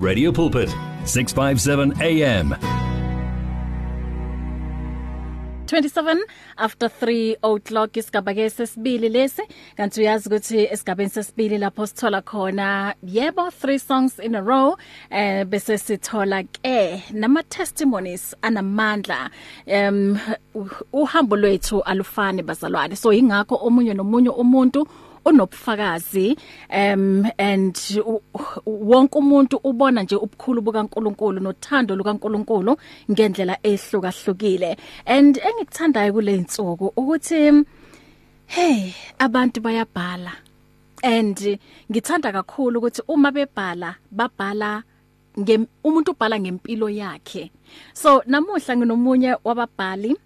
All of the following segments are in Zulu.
Radio Pulpit 657 AM 27 after 3 o'clock isigaba ke sesibili lesi. Kanti uyazi ukuthi esigabeni sesibili lapho sithola khona yebo 3 songs in a row eh bese sithola ke nama testimonies anamandla. Um uhambo lwethu alufani bazalwane. So ingakho omunye nomunye umuntu unobufakazi um and wonke umuntu ubona nje ubukhulu bukaNkuluNkulu nothando lukaNkuluNkulu ngendlela ehlukahlukile. And engikuthandayo kule insuku ukuthi hey abantu bayabhala. And ngithanda kakhulu ukuthi uma bebhala babhala ngem umuntu ubhala ngempilo yakhe. So namuhla nginomunye wababhali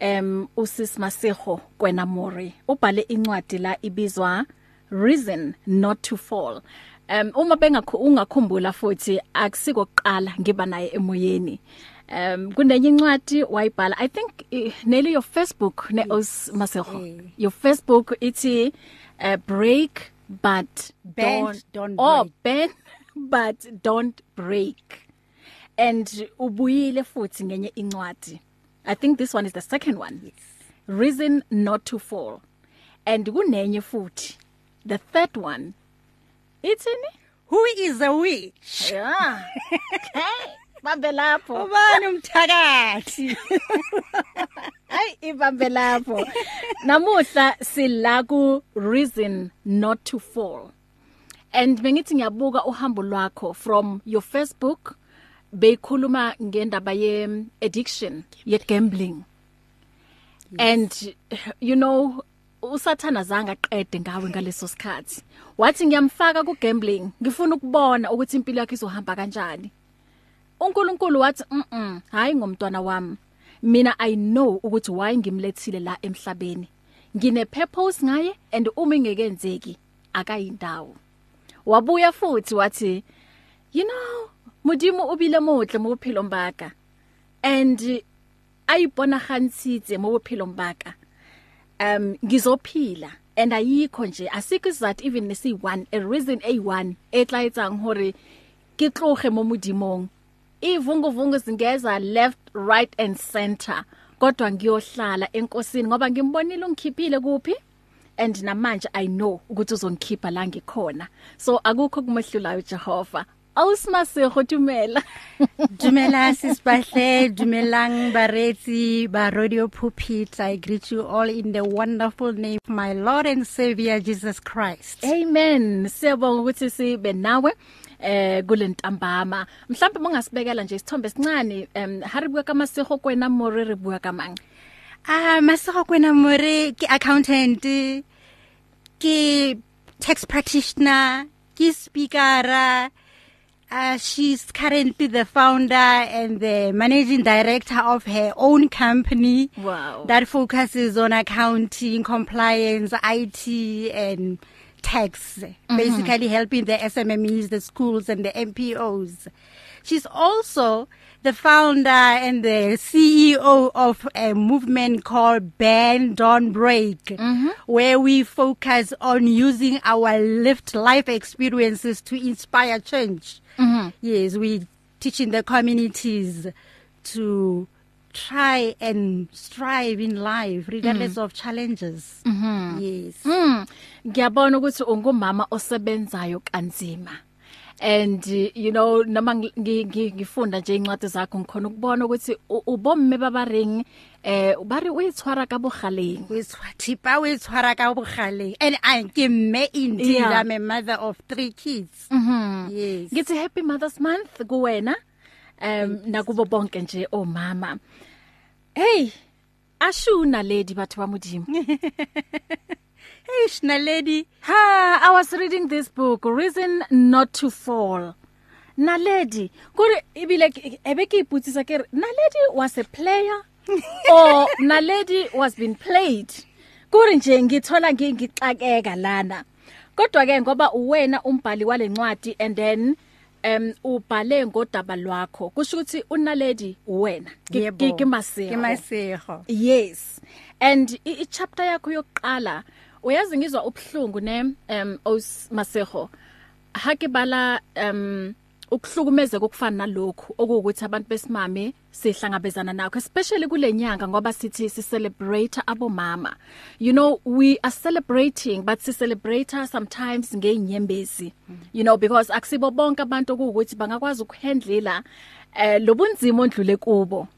um usis Maseho kwenamori ubhale incwadi la ibizwa Reason Not to Fall. Um uma bengakho ungakhumbula futhi akusikoqala ngiba naye emoyeni. Um kunenye incwadi wayibhala i think uh, neli your facebook ne os Maseho Eh. your facebook ithi uh, break but Bend, don't, don't oh break. bend but don't break. And ubuyile futhi ngenye incwadi. I think this one is the second one yes. reason not to fall and kunenye futhi the third one ithini Who is a witch? yeah okay bambe lapho Ubani umthakathi? Ay ibambe lapho. Namuhla sila ku reason not to fall. And bengithi ngiyabuka uhambo lwakho from your Facebook beyikhuluma ngendaba ye addiction, ye gambling. And you know usathana zanga qede ngawe ngaleso sikhathi. Wathi ngiyamfaka ku gambling, ngifuna ukubona ukuthi impilo yakhe izohamba kanjani. uNkulunkulu wathi mhm hayi ngomntwana wami mina i know ukuthi why ngimlethile la emhlabeni ngine purpose ngaye and uma ingekenzeki akayindawo wabuya futhi wathi you know modimo ubile motle mo bophelo mbaka and ayibona gantshitse mo bophelo mbaka um ngizophila and ayikho nje asikho isizathu even nesi1 a reason a1 etlayetsang hore ke tloge mo modimong. Ivunguvungu zingeza left right and center kodwa ngiyohlala enkosini ngoba ngimbonile ungikhiphile kuphi? And namanje i know ukuthi uzongikhipha la ngikhona. So akukho kumehlulayo Jehova awusimasego tumela Dumela sisbahle, dumelang baretsi ba Radio Pulpit. I greet you all in the wonderful name of my Lord and Savior Jesus Christ. amen siyabonga ukuthi sibe nawe eh kulentambama mhlawumbe mongasibekela nje isithombe sincane em hari buka kama seho kwena more re bua kamang Ah, masego kwena more ke accountant, ke tax practitioner, ke speaker. Uh, she's currently the founder and the managing director of her own company. Wow. That focuses on accounting, compliance, IT, and tax. Mm-hmm. Basically helping the SMMEs, the schools, and the MPOs. She's also the founder and the CEO of a movement called Band Don't Break, mm-hmm. where we focus on using our lived life experiences to inspire change. Mm-hmm. Yes, we teaching the communities to try and strive in life regardless mm-hmm. of challenges. Mm-hmm. Yes. mm ngiyabona ukuthi ungumama osebenzayo kanzima and uh, you know noma ngi- ngi- ngifunda nje incwadi zakho ngikhona ukubona ukuthi u- ubomme babaring eh bari uyitshwara ka bogaleng we tshwatipa we tshwara ka bogale and I ke mme indeed Yeah. I'm a mother of 3 kids. Mhm. Yes. ngithi happy mothers month kuwena um nakubo bonke nje omama hey ashuna lady bathu bamudimo Hey shna lady. Ha i was reading this book reason not to fall. Naledi kuri ibile ebeke iputsisa ke naledi was a player? Or naledi was been played? Kuri nje ngithola ngi- ngixakeka lana. Kodwa ke ngoba uwena umbhali walencwadi and then um ubhale ngodaba lwakho kusho ukuthi unaledi uwena. Yebo. Ke masego masego. Yes. And i i- chapter yakho yokuqala uyazi ngizwa ubhlungu ne um os Masego. Ha ke bala um ukuhlukumezeka okufana nalokhu okuwukuthi abantu besimame sihlangabezana nakho especially kulenyanga ngoba sithi si celebrate abomama. You know we are celebrating but si celebrate sometimes ngeinyembezi you know because akusibo bonke abantu okuwukuthi bangakwazi ukuhandlela eh lobunzima ondlule kubo.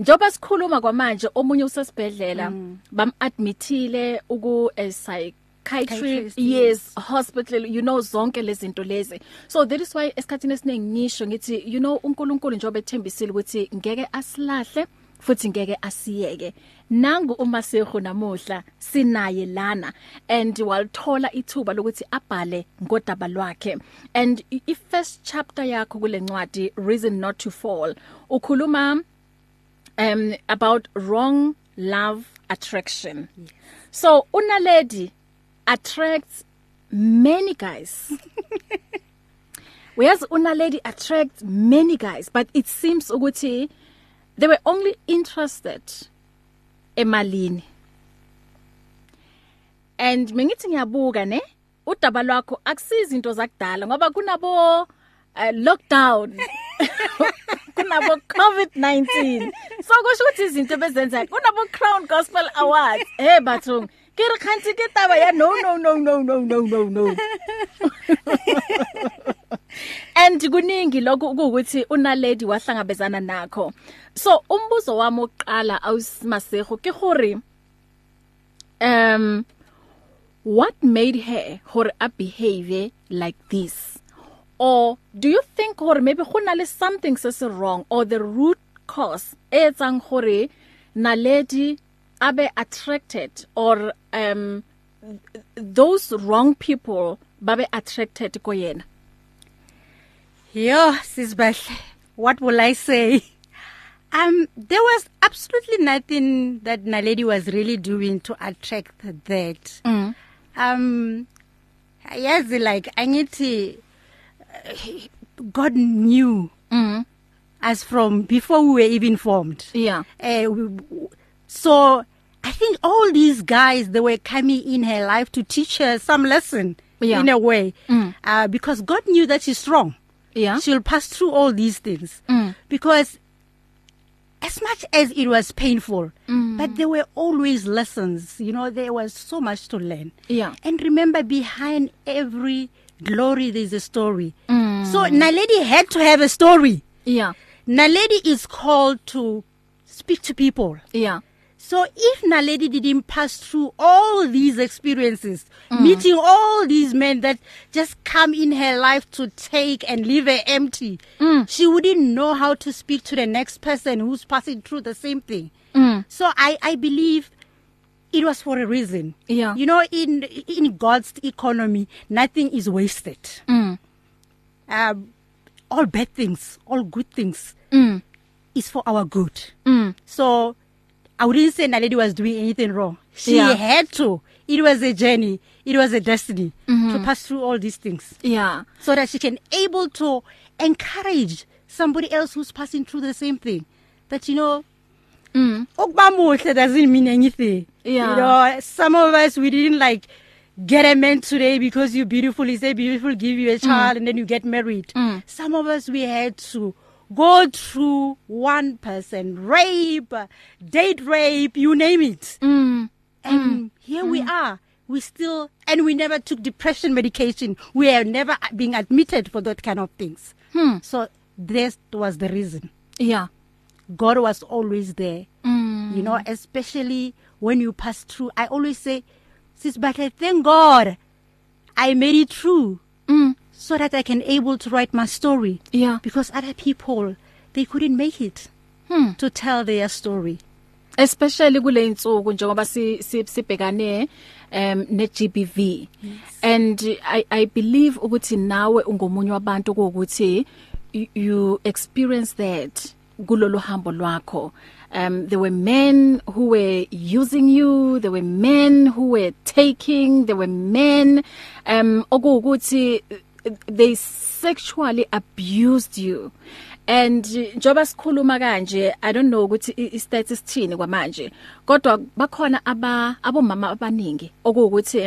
Njoba sikhuluma kwamanje omunye usesibhedlela mm. bam admitile uku a psych psychiatrist yes. hospital you know zonke lezi zinto lezi. So that is why esikhathini esiningi ngisho ngithi you know uNkulunkulu njobe ethembisile ukuthi ngeke asilahle futhi ngeke asiyeke. Nangu uma seho namuhla sinaye lana and walithola ithuba lokuthi abhale ngodaba lwakhe. And i first chapter yakho kule ncwadi reason not to fall ukhuluma um about wrong love attraction. Yes. so unaledi attracts many guys. Whereas unaledi attracts many guys but it seems ukuthi they were only interested emalini. And mengithi ngiyabuka ne udaba lwakho akusizi into zakudala ngoba kunabo uh, lockdown. kunabo covid-19 so kusho ukuthi izinto bezenza kunabo crown gospel awards. Hey bathong ke re khanti ke taba ya no no no no no no no no. And kuningi lokho ukuthi unaledi wahlangabezana nakho. So umbuzo wami oqala awusimaseho ke gore um what made her her a behave like this? Or do you think gore maybe go na le something se se wrong or the root cause e etsang gore naledi abe attracted or um those wrong people babe attracted ko yena Yo, sisbahle. What will I say? Um there was absolutely nothing that Naledi was really doing to attract that. Mm. Um yazi like angithi God knew Mm. us from before we were even formed. Yeah. Uh, we, so I think all these guys they were coming in her life to teach her some lesson Yeah. in a way. Mm. Uh because God knew that she's strong. Yeah. She'll pass through all these things. Mm. Because as much as it was painful, Mm. but there were always lessons. You know, there was so much to learn. Yeah. And remember behind every glory there's a story. Mm. So Naledi had to have a story. Yeah. Naledi is called to speak to people. Yeah. So if Naledi didn't pass through all these experiences, mm. meeting all these men that just come in her life to take and leave her empty, Mm. she wouldn't know how to speak to the next person who's passing through the same thing. Mm. So I I believe it was for a reason. Yeah. You know in in God's economy nothing is wasted. Mm. Um all bad things, all good things Mm. is for our good. Mm. So I wouldn't say Naledi was doing anything wrong. She Yeah. had to. It was a journey. It was a destiny Mhm. to pass through all these things Yeah. so that she can able to encourage somebody else who's passing through the same thing. That you know, Mm. ukuba muhle doesn't mean anything. Yeah. You know, some of us we didn't like get a man today because you're beautiful. He say beautiful, give you a child, mm. and then you get married. Mm. Some of us we had to go through one person rape, date rape, you name it. Mm. And mm. here mm. we are. We still and we never took depression medication. We are never being admitted for that kind of things. Hmm. So this was the reason. Yeah. God was always there. Mm. You know, especially when you pass through. I always say, sis, but I thank God I made it through Mm. so that I can able to write my story. Yeah. Because other people, they couldn't make it Hmm. to tell their story. especially kule insuku njengoba si si- sibhekane um ne GBV and i i believe ukuthi nawe ungomunye wabantu ukuthi you, you experience that kulolu hambo lwakho um there were men who were using you. There were men who were taking. There were men um okuwukuthi uh, they sexually abused you. And njoba sikhuluma kanje i don't know ukuthi i- i-stats sithini kwamanje kodwa bakhona aba abomama abaningi okuwukuthi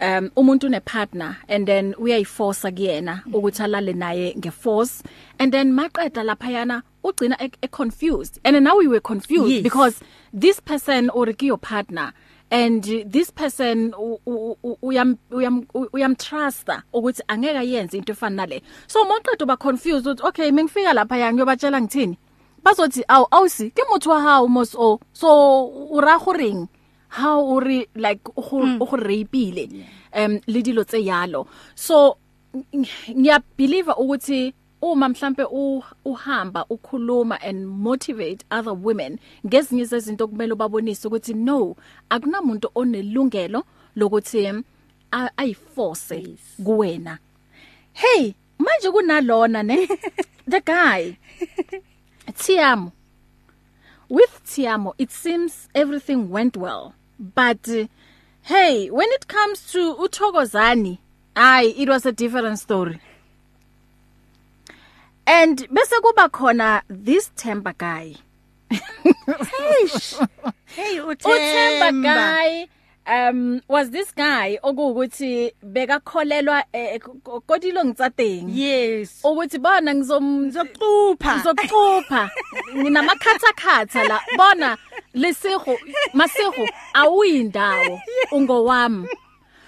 um umuntu une partner and then uyayiforce kuyena ukuthi alale naye ngeforce. And then maqeda lapha yana ugcina e, e confused. And now we were confused Yes. because this person or your partner and this person u- u- u- uyam uyam uyam trusta ukuthi angeke ayenze into efana nale. So moqeda uba confused ukuthi okay mengifika lapha ya ngiyobatshela ngithini? Bazothi aw awusi ke motho wa hao mos o? So o ra go reng how o re like o go o go rapeile um le dilo tse yalo? So ngiya believe ukuthi uma mhlambe uhamba ukhuluma and motivate other women ngezinye zezinto kumele ubabonise ukuthi no akunamuntu onelungelo lokuthi a- ayiforce kuwena. Hey manje kunalona ne? The guy. Tiamo with Tiamo it seems everything went well. But uh, hey when it comes to uThokozani ay it was a different story. And bese kuba khona this Themba guy. Hey uThemba guy um was this guy okuwukuthi bekakholelwa eh, ko- kodilo ngitsateng? Yes. Ukuthi bona ngizom ngizoqupha ngizokucupha. Nginamakhatha khatha la. Bona lesigo masigo awuyindawo ungowami.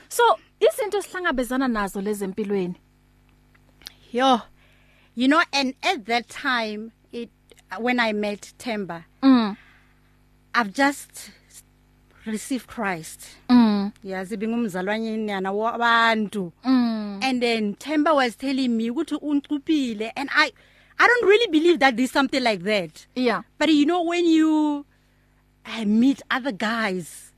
So izinto sihlangabezana nazo lezempilweni. Yo. You know and at that time it when i met Temba mm. I've just received Christ. Mm. Yazi bingumzalwanyeni yana wabantu. Mm. And then Temba was telling me ukuthi uncupile and i i don't really believe that there's something like that. Yeah. But you know when you I meet other guys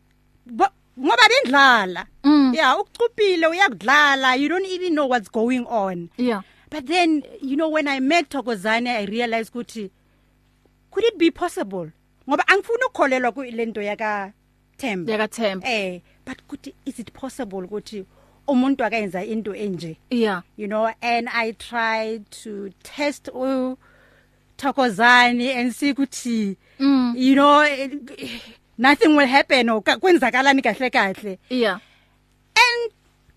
but ngoba bendlala. Mm. yeah ukucupile uyakudlala you don't even know what's going on. Yeah. But then you know when i met Thokozane i realized ukuthi could it be possible? Ngoba angifuni ukukholelwa kulento yaka Themba. Yakathemba eh but kuthi is it possible ukuthi umuntu akayenza into enje? Yeah. You know and i tried to test u Thokozani and see ukuthi Mm. you know eh, nothing will happen or ka- kwenzakalani kahle kahle. Yeah. And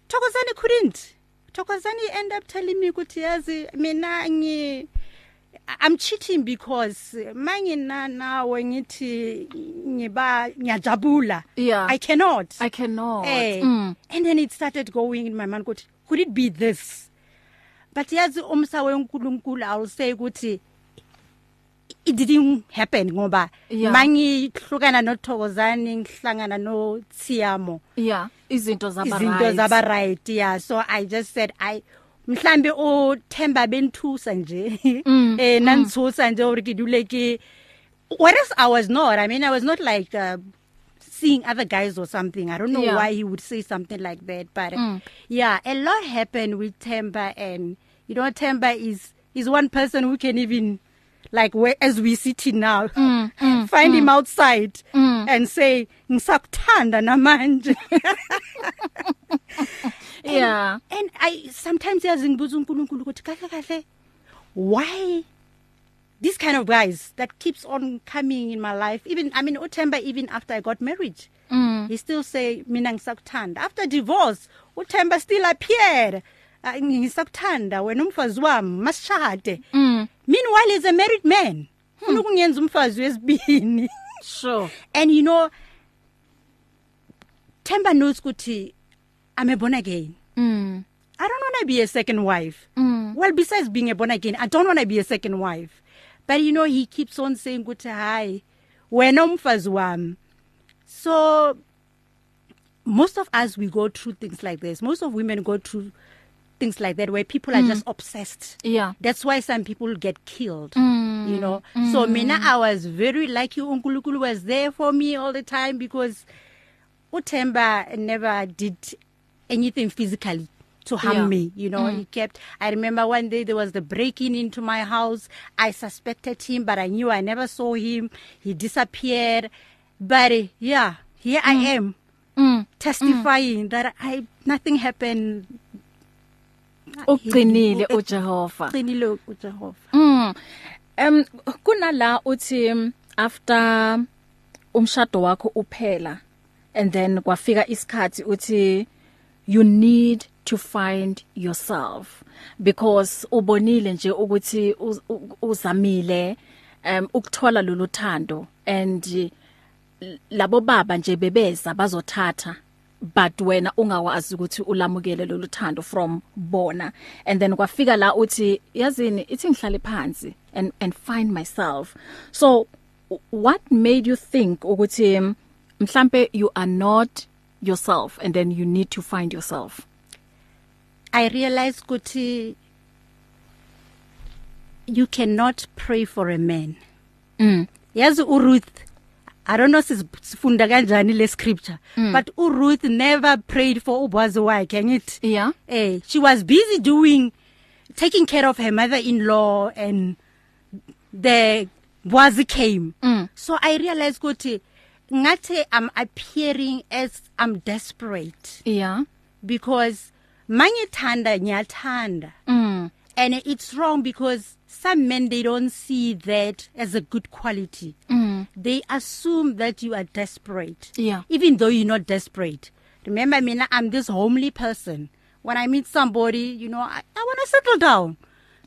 Thokozani couldn't. Thokozani end up telling me ukuthi yazi mina ngi I'm cheating because mangina nawe ngithi ngiba ngiyajabula. Yeah. I cannot. I cannot. Eh, mm. And then it started going in my mind ukuthi could it be this? But yazi umsa wenkulunkulu i'll say ukuthi it didn't happen ngoba Yeah. mangihlukana noThokozani ngihlangana noTsiamo yeah izinto zaba izinto right zaba right yeah so i just said i mhlambe uThemba benthusa nje Mm, eh nanthusa nje uri kiduleke whereas i was not i mean i was not like uh, seeing other guys or something i don't know Yeah. why he would say something like that but Mm. yeah a lot happened with Themba and you know Themba is is one person who can even like where as we sitting now Mm, mm, find him outside Mm. and say ngisakuthanda namanje. Yeah. and i sometimes yazi ngibuza uNkulunkulu ukuthi kahle kahle why these kind of guys that keeps on coming in my life even i mean uThemba even after i got married mm. he still say mina ngisakuthanda. After divorce uThemba still appeared "Ah, ngisakuthanda wena umfazi wami masishade mm. Meanwhile he's a married man. Ufuna ukungenza umfazi wesibini. Sure. And you know Themba knows ukuthi i'm a born again. Mm i don't want to be a second wife. Mm well besides being a born again i don't want to be a second wife. But you know he keeps on saying ukuthi hi wena umfazi wami. So most of us we go through things like this. Most of women go through things like that where people are mm. just obsessed yeah that's why some people get killed Mm, you know so mina i was very lucky uNkulunkulu was there for me all the time because uThemba never did anything physically to harm Yeah. me you know mm. he kept i remember one day there was the breaking into my house i suspected him but i knew i never saw him he disappeared but uh, yeah here mm. i am mm testifying mm. that i nothing happened uqinile uJehova. uqinile uJehova. Mm. Em kunala uthi after umshado wakho uphela and then kwafika isikhathi uthi you need to find yourself. Because ubonile nje ukuthi uzamile um ukuthola lolu thando and labo baba nje bebeza bazothatha. But wena ungawazi ukuthi ulamukele lolu thando from bona. And then kwafika la uthi yazini ithi ngihlale phansi and and find myself. So what made you think ukuthi mhlambe you are not yourself and then you need to find yourself? I realized ukuthi you cannot pray for a man. mm. Yazi uRuth I don't know sifunda kanjani le scripture mm. but uRuth never prayed for ubwazi wakhe ngithi yeah. eh she was busy doing taking care of her mother-in-law and the bwazi came. Mm. so i realized ukuthi ngathi i'm appearing as i'm desperate. Yeah. Because mangithanda ngiyathanda. Mm. And it's wrong because some men they don't see that as a good quality. Mm. They assume that you are desperate. Yeah. Even though you're not desperate. Remember mina i'm this homely person. When i meet somebody you know i, I want to settle down.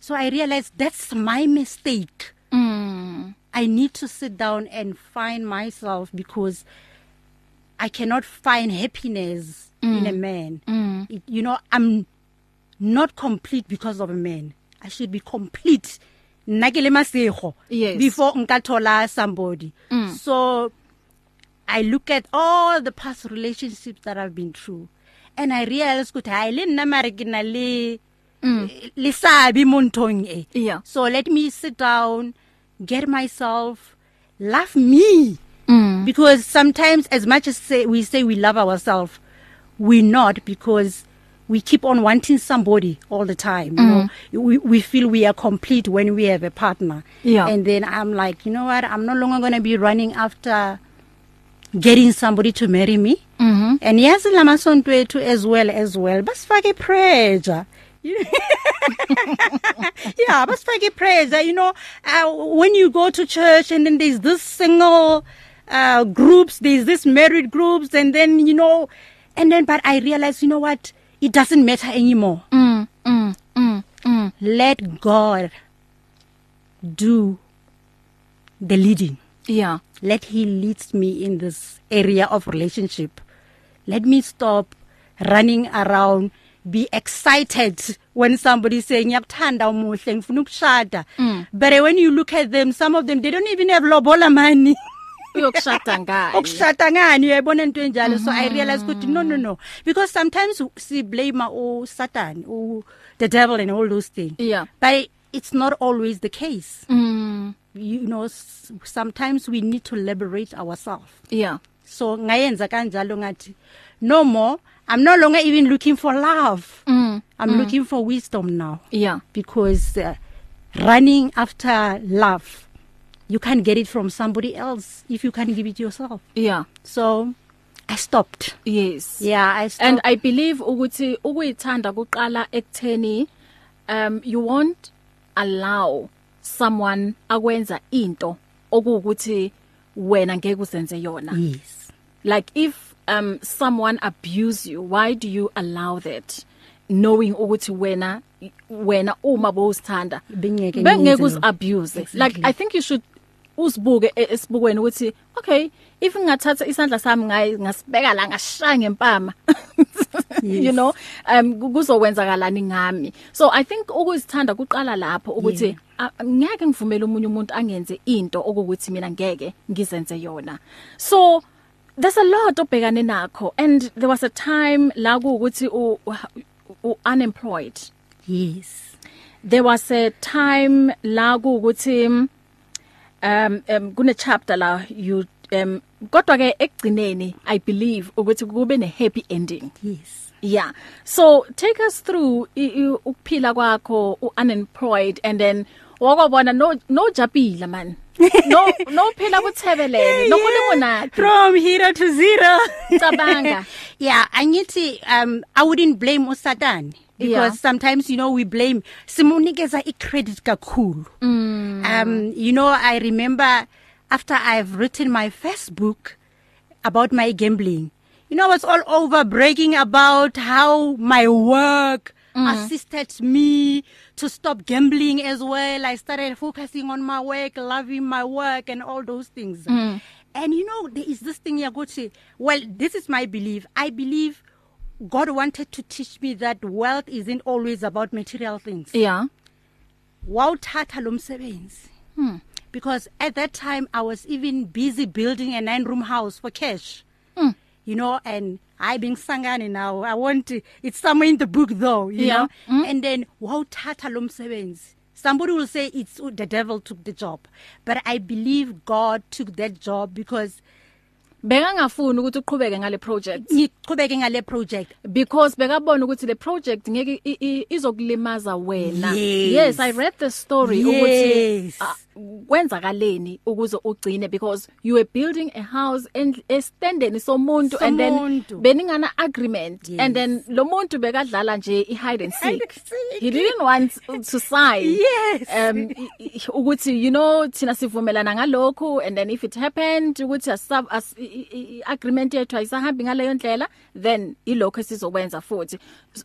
So i realized that's my mistake. Mm. I need to sit down and find myself because i cannot find happiness mm. in a man. Mm. It, you know i'm not complete because of a man. I should be complete. Nna ke le masego Yes. before nka thola somebody. Mm. so i look at all the past relationships that i've been through and i realize ukuthi hayi le nna mare ke na le Mm. le sabi mo nthong e. Yeah. So let me sit down get myself love me. Mm. Because sometimes as much as say we say we love ourselves we not because we keep on wanting somebody all the time you know. We we feel we are complete when we have a partner. Yeah. and then i'm like you know what? I'm no longer going to be running after getting somebody to marry me. Mhm and yazi lamasonto ethu as well as well. Basifake pressure. Yeah basifake pressure you know. Uh, when you go to church and then there's this single uh groups there's this married groups and then you know. And then but i realized you know what? It doesn't matter anymore. Mm mm mm mm. Let god do the leading. Yeah. Let he leads me in this area of relationship. Let me stop running around be excited when somebody saying ngiyakuthanda umuhle ngifuna ukushada. Mm. but when you look at them some of them they don't even have lobola money. uyokushada ngani okushada ngani uyayibona into enjalo. So i realized ukuthi no no no. Because sometimes si blame o satan o the devil and all those things. Yeah. But it's not always the case. Mm. You know sometimes we need to liberate ourselves. Yeah. So ngayenza kanjalo ngathi no more. I'm no longer even looking for love. Mm. I'm mm. looking for wisdom now. Yeah. Because uh, running after love you can't get it from somebody else if you can't give it yourself. Yeah. So i stopped. Yes. Yeah i stopped. And i believe ukuthi ukuyithanda kuqala ekutheni um you won't allow someone akwenza into okuwukuthi wena ngeke uzenze yona. Yes. Like if um someone abuse you why do you allow that? Knowing ukuthi wena wena uma bowusithanda Bengeke bengeke us abuse like Exactly. i think you should usibuke e- esibukweni ukuthi okay if ngingathatha isandla sami ngayi ngasibeka la ngashaya ngempama you know um ku- kuzokwenzakalani ngami. So i think ukuzithanda kuqala lapho ukuthi ngeke ngivumele umunye umuntu angenze into okuthi mina ngeke ngizenze yona. So there's a lot obhekane nakho and there was a time la ukuthi u, u unemployed. Yes. There was a time la ukuthi um um kune chapter la you um kodwa ke ekugcineni i believe ukuthi kube ne happy ending. Yes. Yeah. So take us through i- i- ukuphila kwakho unemployed and then wakubona no no japila man. No no phela kuthebelele. Nokhuluma nathi from hero to zero. Cabanga. Yeah angithi um i wouldn't blame usatan because Yeah. sometimes you know we blame simunikeza icredit kakhulu. Mm. um you know i remember after i've written my first book about my gambling you know what's all over bragging about how my work mm. assisted me to stop gambling as well i started focusing on my work loving my work and all those things Mm. and you know there is this thing yakuthi well this is my belief i believe god wanted to teach me that wealth isn't always about material things yeah wawuthatha lo msebenzi Hmm. because at that time i was even busy building a nine room house for cash Hmm. You know and i being sangane now i want to, it's somewhere in the book though you Yeah. know Mm. and then wawuthatha lo msebenzi somebody will say it's the devil took the job but i believe god took that job because bekangafuni ukuthi uqhubeke ngale project ngiqhubeke ngale project because bekabona ukuthi le project ngeke izokulimaza wena Yes. yes i read the story Yes. ukuthi ah, kwenzakaleni ukuze ugcine because you were building a house and estandeni somuntu and then beningana agreement Yes. and then lo muntu bekadlala nje i hide and seek he didn't want to sign Yes. um ukuthi you know thina sivumelana ngalokho and then if it happened ukuthi asab as agreement yethu ayisahambi ngaleyo ndlela then ilokho esizokwenza futhi.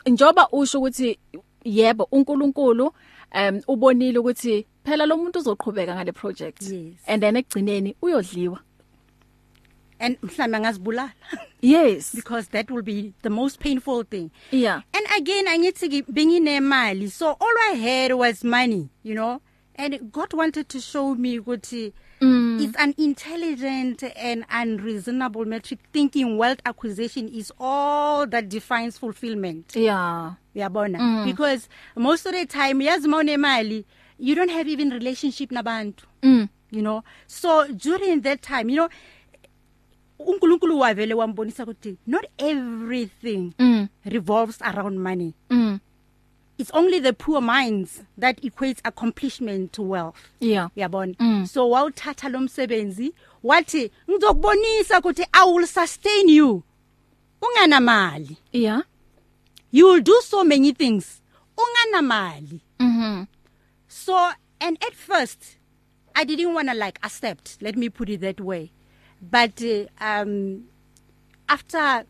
Njoba usho ukuthi yebo uNkulunkulu um ubonile ukuthi phela lo muntu uzoqhubeka ngale project. Yes. and then ekugcineni uyodliwa. And mhlambe angazibulala. Yes. Because that will be the most painful thing. Yeah. And again angithi benginemali so all I had was money you know? And God wanted to show me ukuthi mm. it's an intelligent and unreasonable metric thinking wealth acquisition is all that defines fulfillment yeah uyabona mm. because most of the time yazi mawunemali you don't have even relationship nabantu mm. you know so during that time you know uNkulunkulu wavele wambonisa ukuthi not everything Mm. revolves around money mm. It's only the poor minds that equates accomplishment to wealth. Yeah. Uyabona Mm. so wawuthatha lo msebenzi wathi ngizokubonisa ukuthi i will sustain you. Ungana mali yeah. You will do so many things. Ungana mali mhm So and at first I didn't want to like accept let me put it that way. But uh, um after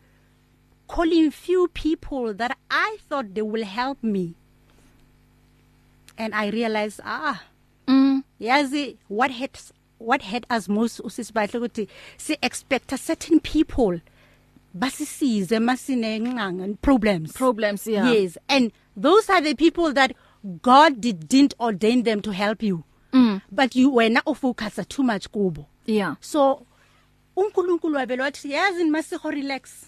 calling few people that I thought they will help me and I realized ah mm. yazi what had what had us most usisibahle ukuthi si expect certain people basisize masine ngqanga problems problems yeah Yes, and those are the people that God did, didn't ordain them to help you. Mm. But you were not focused too much kubo. yeah So uNkulunkulu wabelo wathi yazi masiho relax.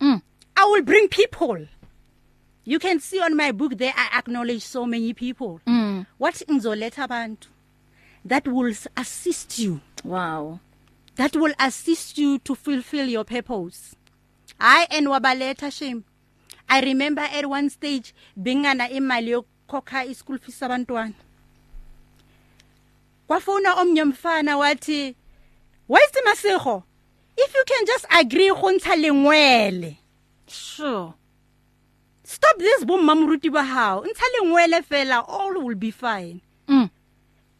mm. I will bring people. You can see on my book there I acknowledge so many people. Mm. What ngizoletha abantu that will assist you. wow That will assist you to fulfill your purpose. I and wabaleta shame. I remember at one stage bengana imali yokukhokha ischool fees sabantwana. Kwafuna omnye mfana wathi, "Where's Masigo? If you can just agree go ntsha lengwele. Sure Stop this bomma moruti ba hao. Ntsha lengwele fela all will be fine." mm.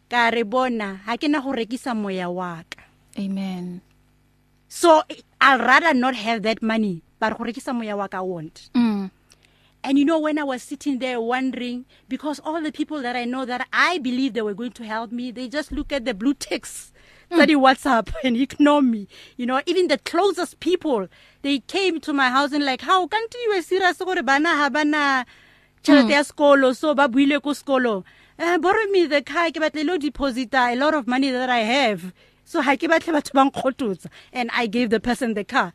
Ka re bona ha ke na go rekisa moya wa ka. amen So I'd rather not have that money, but go rekisa moya wa ka I want. mm. And you know when I was sitting there wondering because all the people that I know that I believe they were going to help me, they just look at the blue ticks that in WhatsApp and ignore me. You know, even the closest people, they came to my house and like, "How can't you serious gore bana ha bana tšhelete ya sekolo so ba buile ko sekolo. Uh, borrow me the car ke batle lo deposita a lot of money that I have. So ha ke batle batho ba nkgototsa and I gave the person the car.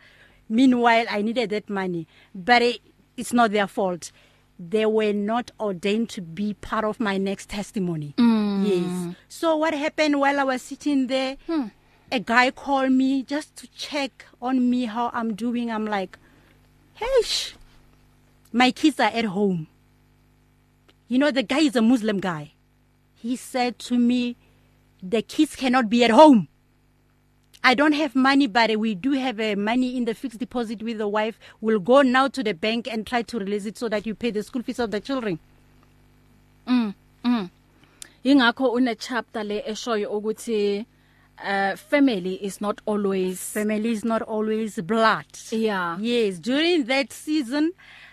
Meanwhile I needed that money but it, it's not their fault. They were not ordained to be part of my next testimony. Mm. yes. So what happened while I was sitting there? Hmm. A guy called me just to check on me how I'm doing. I'm like hey my kids are at home. You know the guy is a muslim guy. He said to me the kids cannot be at home. I don't have money but we do have a money in the fixed deposit with the wife. We'll go now to the bank and try to release it so that you pay the school fees of the children. Mm. Mm. Ingakho une chapter le eshoyo ukuthi uh family is not always family is not always blood. Yeah. Yes during that season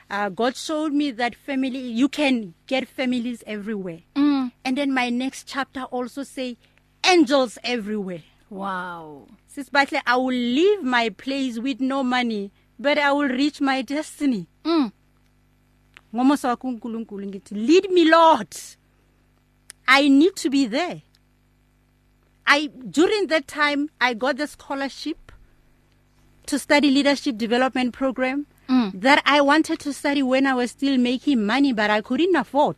uh, God showed me that family you can get families everywhere. Mm. and then my next chapter also say angels everywhere. Wow. Sisibahle I will leave my place with no money but I will reach my destiny. Mm. ngomosa wakho uNkulunkulu ngithi lead me lord. I need to be there. I during that time I got the scholarship to study leadership development program Mm. that I wanted to study when I was still making money but I couldn't afford.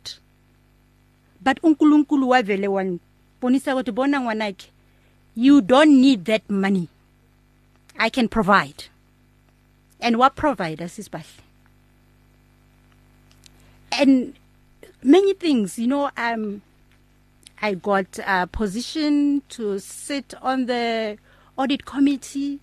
But uNkulunkulu wavele wanibonisa ukuthi bona ngwanakhe you don't need that money. I can provide. And what provide sisibahle and many things you know um I got a position to sit on the audit committee.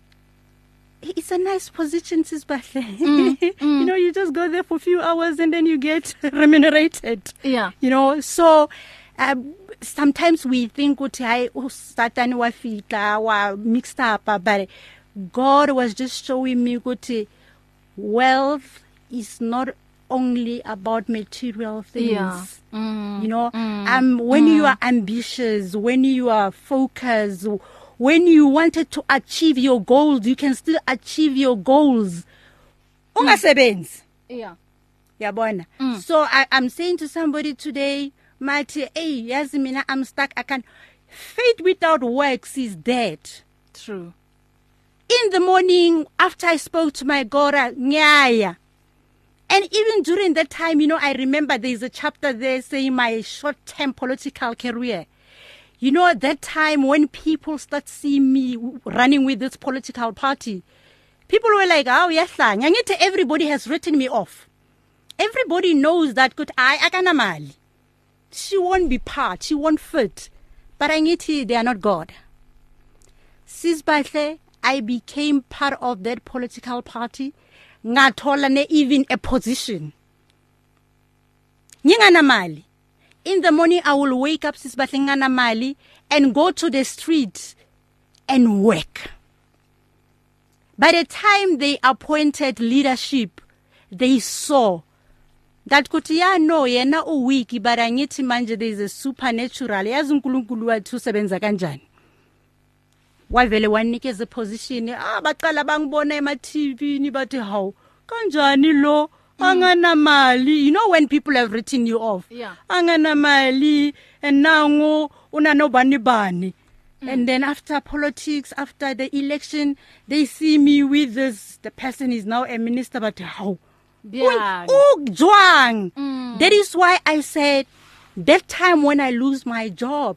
It's a nice position sisibahle Mm, mm. you know you just go there for a few hours and then you get remunerated. Yeah. You know so um, sometimes we think ukuthi hayi usatan wafika wa mixed up but God was just showing me ukuthi wealth is not only about material things. Yeah. Mm. you know mm. um when mm. you are ambitious when you are focused when you wanted to achieve your goals you can still achieve your goals. Ungasebenzi. Yeah. Yabona? Mm. so I, i'm saying to somebody today mathi hey yazi mina i'm stuck. I can faith without works is dead. True. In the morning after i spoke to my god ngiyaya and even during that time you know i remember there's a chapter there saying my short term political career. You know at that time when people start seeing me running with this political party people were like oh yahlanya ngithi everybody has written me off. Everybody knows that good i akanamali. She won't be part she won't fit. But i ngithi they are not god. Sisibahle i became part of that political party. Ngathola ne even a position. Ngingana mali in the morning i will wake up sisibahle ngana mali and go to the street and work. By the time they appointed leadership they saw that kuthi ya no yena u weak but angithi manje there is a supernatural. Yazi uNkulunkulu wathi usebenza kanjani? Wavele wanikeza position ah baqala bangibona ema TV ni bathi haw kanjani lo angana mali you know when people have written you off Yeah. angana mali and nangu una nobani bani mm. and then after politics after the election they see me with this the person is now a minister but how Bjang. ujwang Mm. that is why i said that time when i lose my job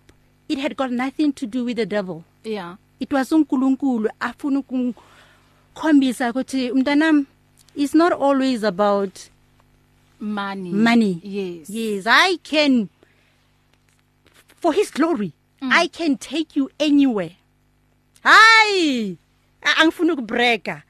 it had got nothing to do with the devil yeah it was uNkulunkulu afuna ukukhombisa ukuthi mntanami it's not always about money. Money. Yes. Yes i can for his glory mm. i can take you anywhere. Hayi a- angifuni ukubreaka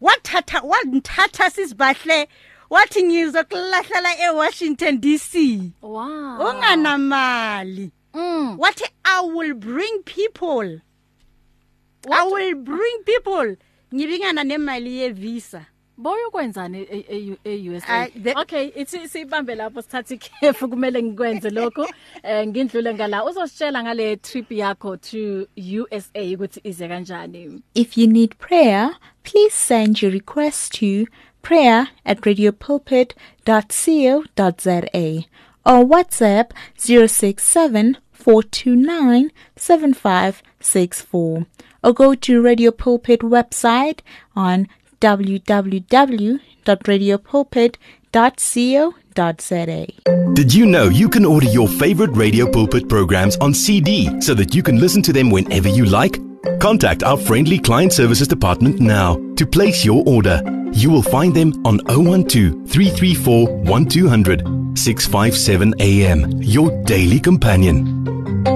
wathatha wanthatha sisibahle wathi ngizokulahlela eWashington DC wow. Unganamali. Mm. wathi i will bring people. What? I will bring people. Ngibingana nemali ye visa boyo kwenzani e- e- e- okay ithi sibambe lapho sithatha ikhefu kumele ngikwenze lokho eh ngindlule ngala. Uzositshela ngale trip yakho to USA ukuthi ize kanjani. If you need prayer, please send your request to prayer at radiopulpit.co.za or WhatsApp 067 429 7564 or go to Radio Pulpit website on www.radiopulpit.co.za. Did you know you can order your favorite Radio Pulpit programs on CD so that you can listen to them whenever you like? Contact our friendly client services department now to place your order. You will find them on 012 334 1200 657 AM. Your daily companion.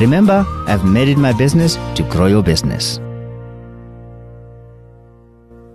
Remember, I've made it my business to grow your business.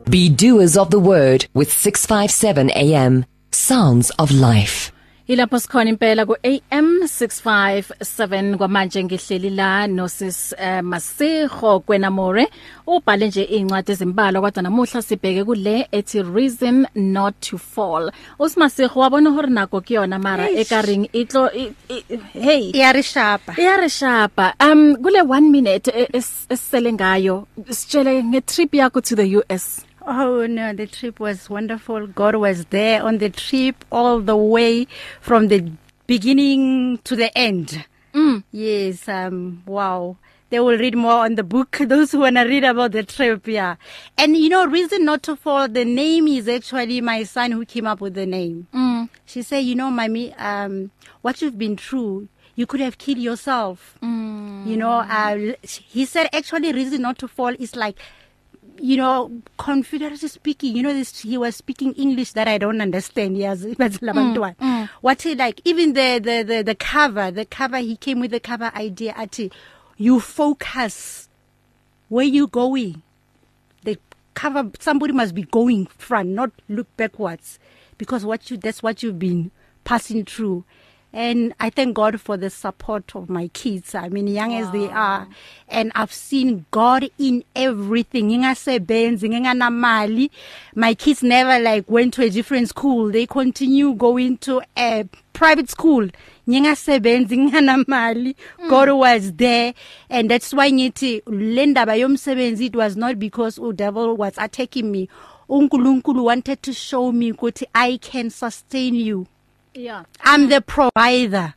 Be doers of the word with 657 AM. Sounds of life. Ilapho sikhona impela ku AM 657 kwamanje ngihleli la nosis uh, Masiho kwenamore. Ubhale nje incwadi ezimbalwa kodwa namuhla sibheke kule ethi reason not to fall. Usimasiho wabona hore nako kuyona mara ekaring itlo i, i, hey. Iyarishapa. Iyarishapa. Um kule 1 minute e- es- esisele ngayo sitshele ngetrip yakho to the US Oh no, the trip was wonderful. God was there on the trip all the way from the beginning to the end. Mm. Yes, um wow. They will read more on the book those who want to read about the trip, yeah. And you know, reason not to fall the name is actually my son who came up with the name. mm. She said, "You know, mommy, um what you've been through, you could have killed yourself." Mm. You know, uh he said actually reason not to fall is like you know confederacy speaking you know this he was speaking english that i don't understand yes but labantwana mm, what he like even the, the the the cover the cover he came with the cover idea ati you focus. Where you going? The cover somebody must be going front not look backwards. Because what you that's what you've been passing through. And I thank God for the support of my kids. I mean young wow. as they are. And I've seen God in everything. Ngingasebenzi nginganamali my kids never like went to a different school. They continue going to a private school. Ngingasebenzi nginganamali mm. God was there. And that's why ngithi le ndaba yomsebenzi it was not because u devil was attacking me. uNkulunkulu wanted to show me ukuthi I can sustain you. Yeah. I'm the provider.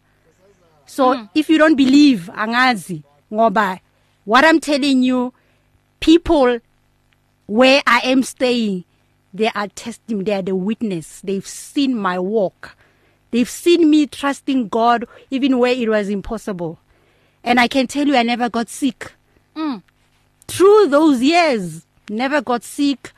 So mm. if you don't believe angazi ngoba what I'm telling you people where I am staying they are testing they are the witness. They've seen my walk. They've seen me trusting God even where it was impossible. And I can tell you I never got sick. Mm. through those years never got sick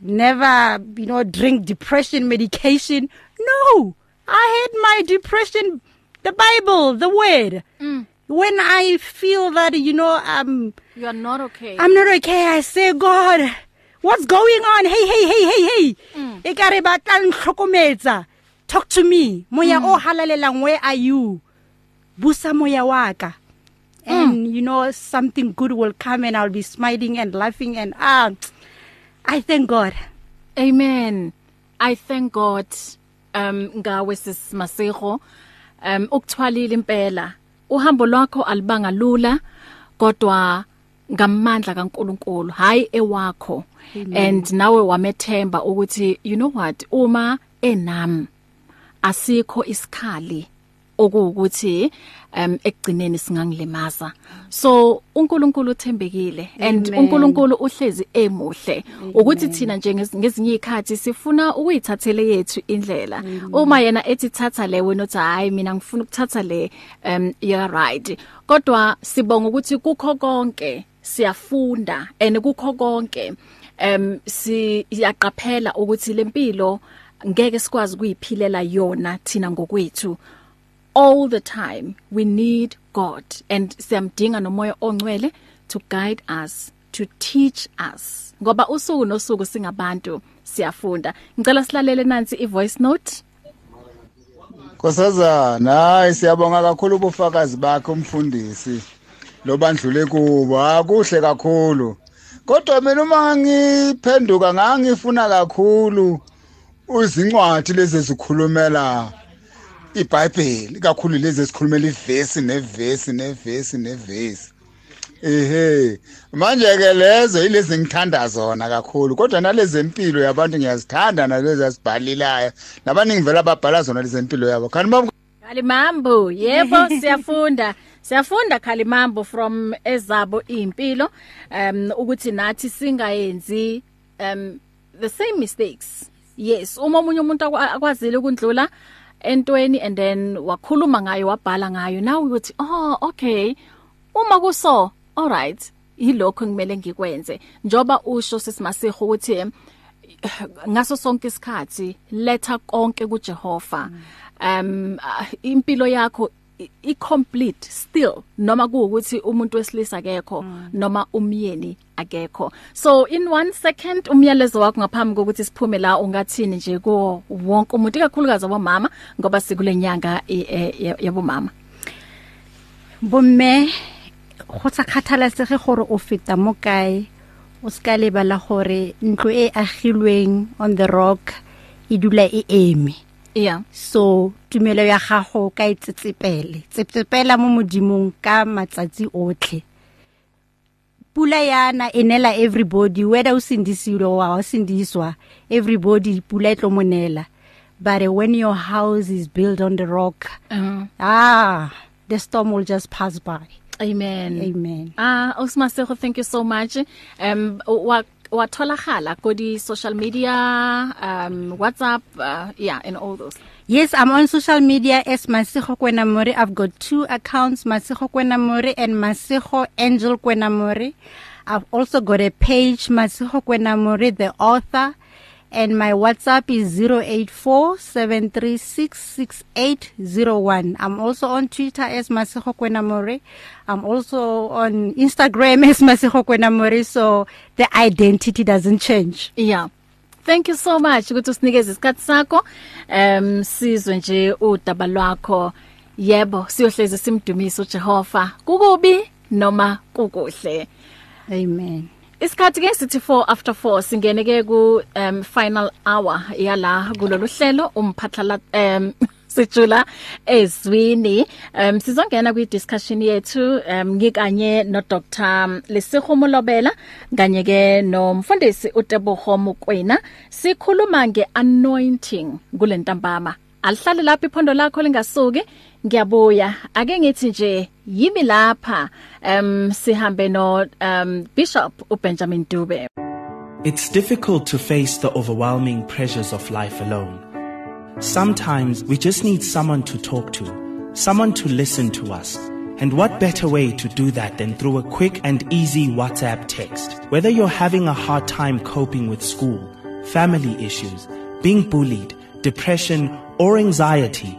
never you know drink depression medication. No. I had my depression the bible the word Mm. when i feel that you know um you are not okay I'm not okay I say god what's going on hey hey hey hey hey Mm. e ka re ba tla ntlhokometsa talk to me moya Mm. o halalelang where are you busa moya wa ka and mm. you know something good will come and I'll be smiling and laughing and ah I thank God Amen. I thank God um ngawe sisimasego um ukuthwalile impela. Uhambo lwakho alibanga lula kodwa ngamandla kaNkuluNkulu hayi ewakho and nawe wamethemba ukuthi you know what uma enami asikho isikhali okuwukuthi um ekugcineni singangilimaza. So uNkulunkulu uthembekile and uNkulunkulu uhlezi emuhle. Ukuthi thina nje ngez- ngezinye izikhathi sifuna ukuyithathele yethu indlela. Uma yena ethi thatha le wena uthi hayi mina ngifuna ukuthatha le um you're right. Kodwa sibonga ukuthi kukho konke siyafunda and kukho konke um siyaqaphela ukuthi lempilo ngeke sikwazi ukuyiphilela yona thina ngokwethu. All the time we need God. And siyamdinga nomoya ongcwele to guide us to teach us. Ngoba usuku nosuku singabantu siyafunda. Ngicela silalele nansi ivoice note. Nkosazana hayi siyabonga kakhulu ubufakazi bakhe umfundisi. Lobandlule kubo akuhle kakhulu. Kodwa mina uma ngiphenduka ngangifuna kakhulu uzincwadi lezi zikhulumela iBhayibheli kakhulu lezi esikhulumela ivesi nevesi nevesi nevesi. Ehe manje ke lezo yilezi ngithanda zona kakhulu kodwa nalezi empilo yabantu ngiyazithanda nalezi asibhalilayo nabaningi vele ababhala zona lezi empilo yabo bam Khalimambo yebo siyafunda. Siyafunda Khalimambo from ezabo impilo um ukuthi nathi singayenzi um the same mistakes. Yes uma umunye umuntu akwa- akwazile ukundlula entweni and then wakhuluma ngayo wabhala ngayo. Now uthi oh okay. Uma kuso all right. Yilokho ngimele ngikwenze. Njoba usho sisimasiho ukuthi ngaso sonke isikhathi letha konke kuJehova. Um impilo yakho i-complete still noma kuukuthi umuntu wesilisa akekho noma umyeni akekho. So in one second umyalezo wakho ngaphambi kokuthi siphume la ungathini nje ko wonke umuntu ikakhulukazi abomama ngoba sikule nyanga yabomama bomme go tsa kgathalesege gore o feta mo kae? O ska lebala gore ntlo e agilweng on the rock e dula e eme. Yeah. So tumelo ya gago ka itsetsepele tsetsepela mo modimong ka matsatsi otlhe. Pula yana enela everybody whether o sindisiwa wa sindiswa everybody pula etlo monela but when your house is built on the rock uh -huh. ah the storm will just pass by. Amen. Amen. Ah usmasego thank you so much. Um wa watholagala ko di social media um WhatsApp uh, yeah and all those Yes, I'm on social media as Masigo Kwenamori. I've got two accounts, Masigo Kwenamori and Masigo Angel Kwenamori. I've also got a page, Masigo Kwenamori, the author, and my WhatsApp is 0847366801. I'm also on Twitter as Masigo Kwenamori. I'm also on Instagram as Masigo Kwenamori, so the identity doesn't change. yeah Thank you so much ukuthi usinikeze isikhatsi sakho. Em sizwe nje udaba lwakho. Yebo, siyohleze simdumisa uJehova. Kukubi noma kukuhle. Amen. Isikhathi ke sithi 4 after 4 singene ke ku um final hour yala kulolu hlelo umphathala um sijula ezwini. Um sizongena kwi discussion yethu um ngikanye no Dr Lesihomolobela kanye ke nomfundisi uTeboho Mokwena sikhuluma nge anointing kulentambama alihlale lapha iphondo lakho lingasuki ngiyabuya ake ngithi nje yimi lapha um sihambe no um Bishop uBenjamin Dube It's difficult to face the overwhelming pressures of life alone. Sometimes we just need someone to talk to, someone to listen to us. And what better way to do that than through a quick and easy WhatsApp text? Whether you're having a hard time coping with school, family issues, being bullied, depression, or anxiety,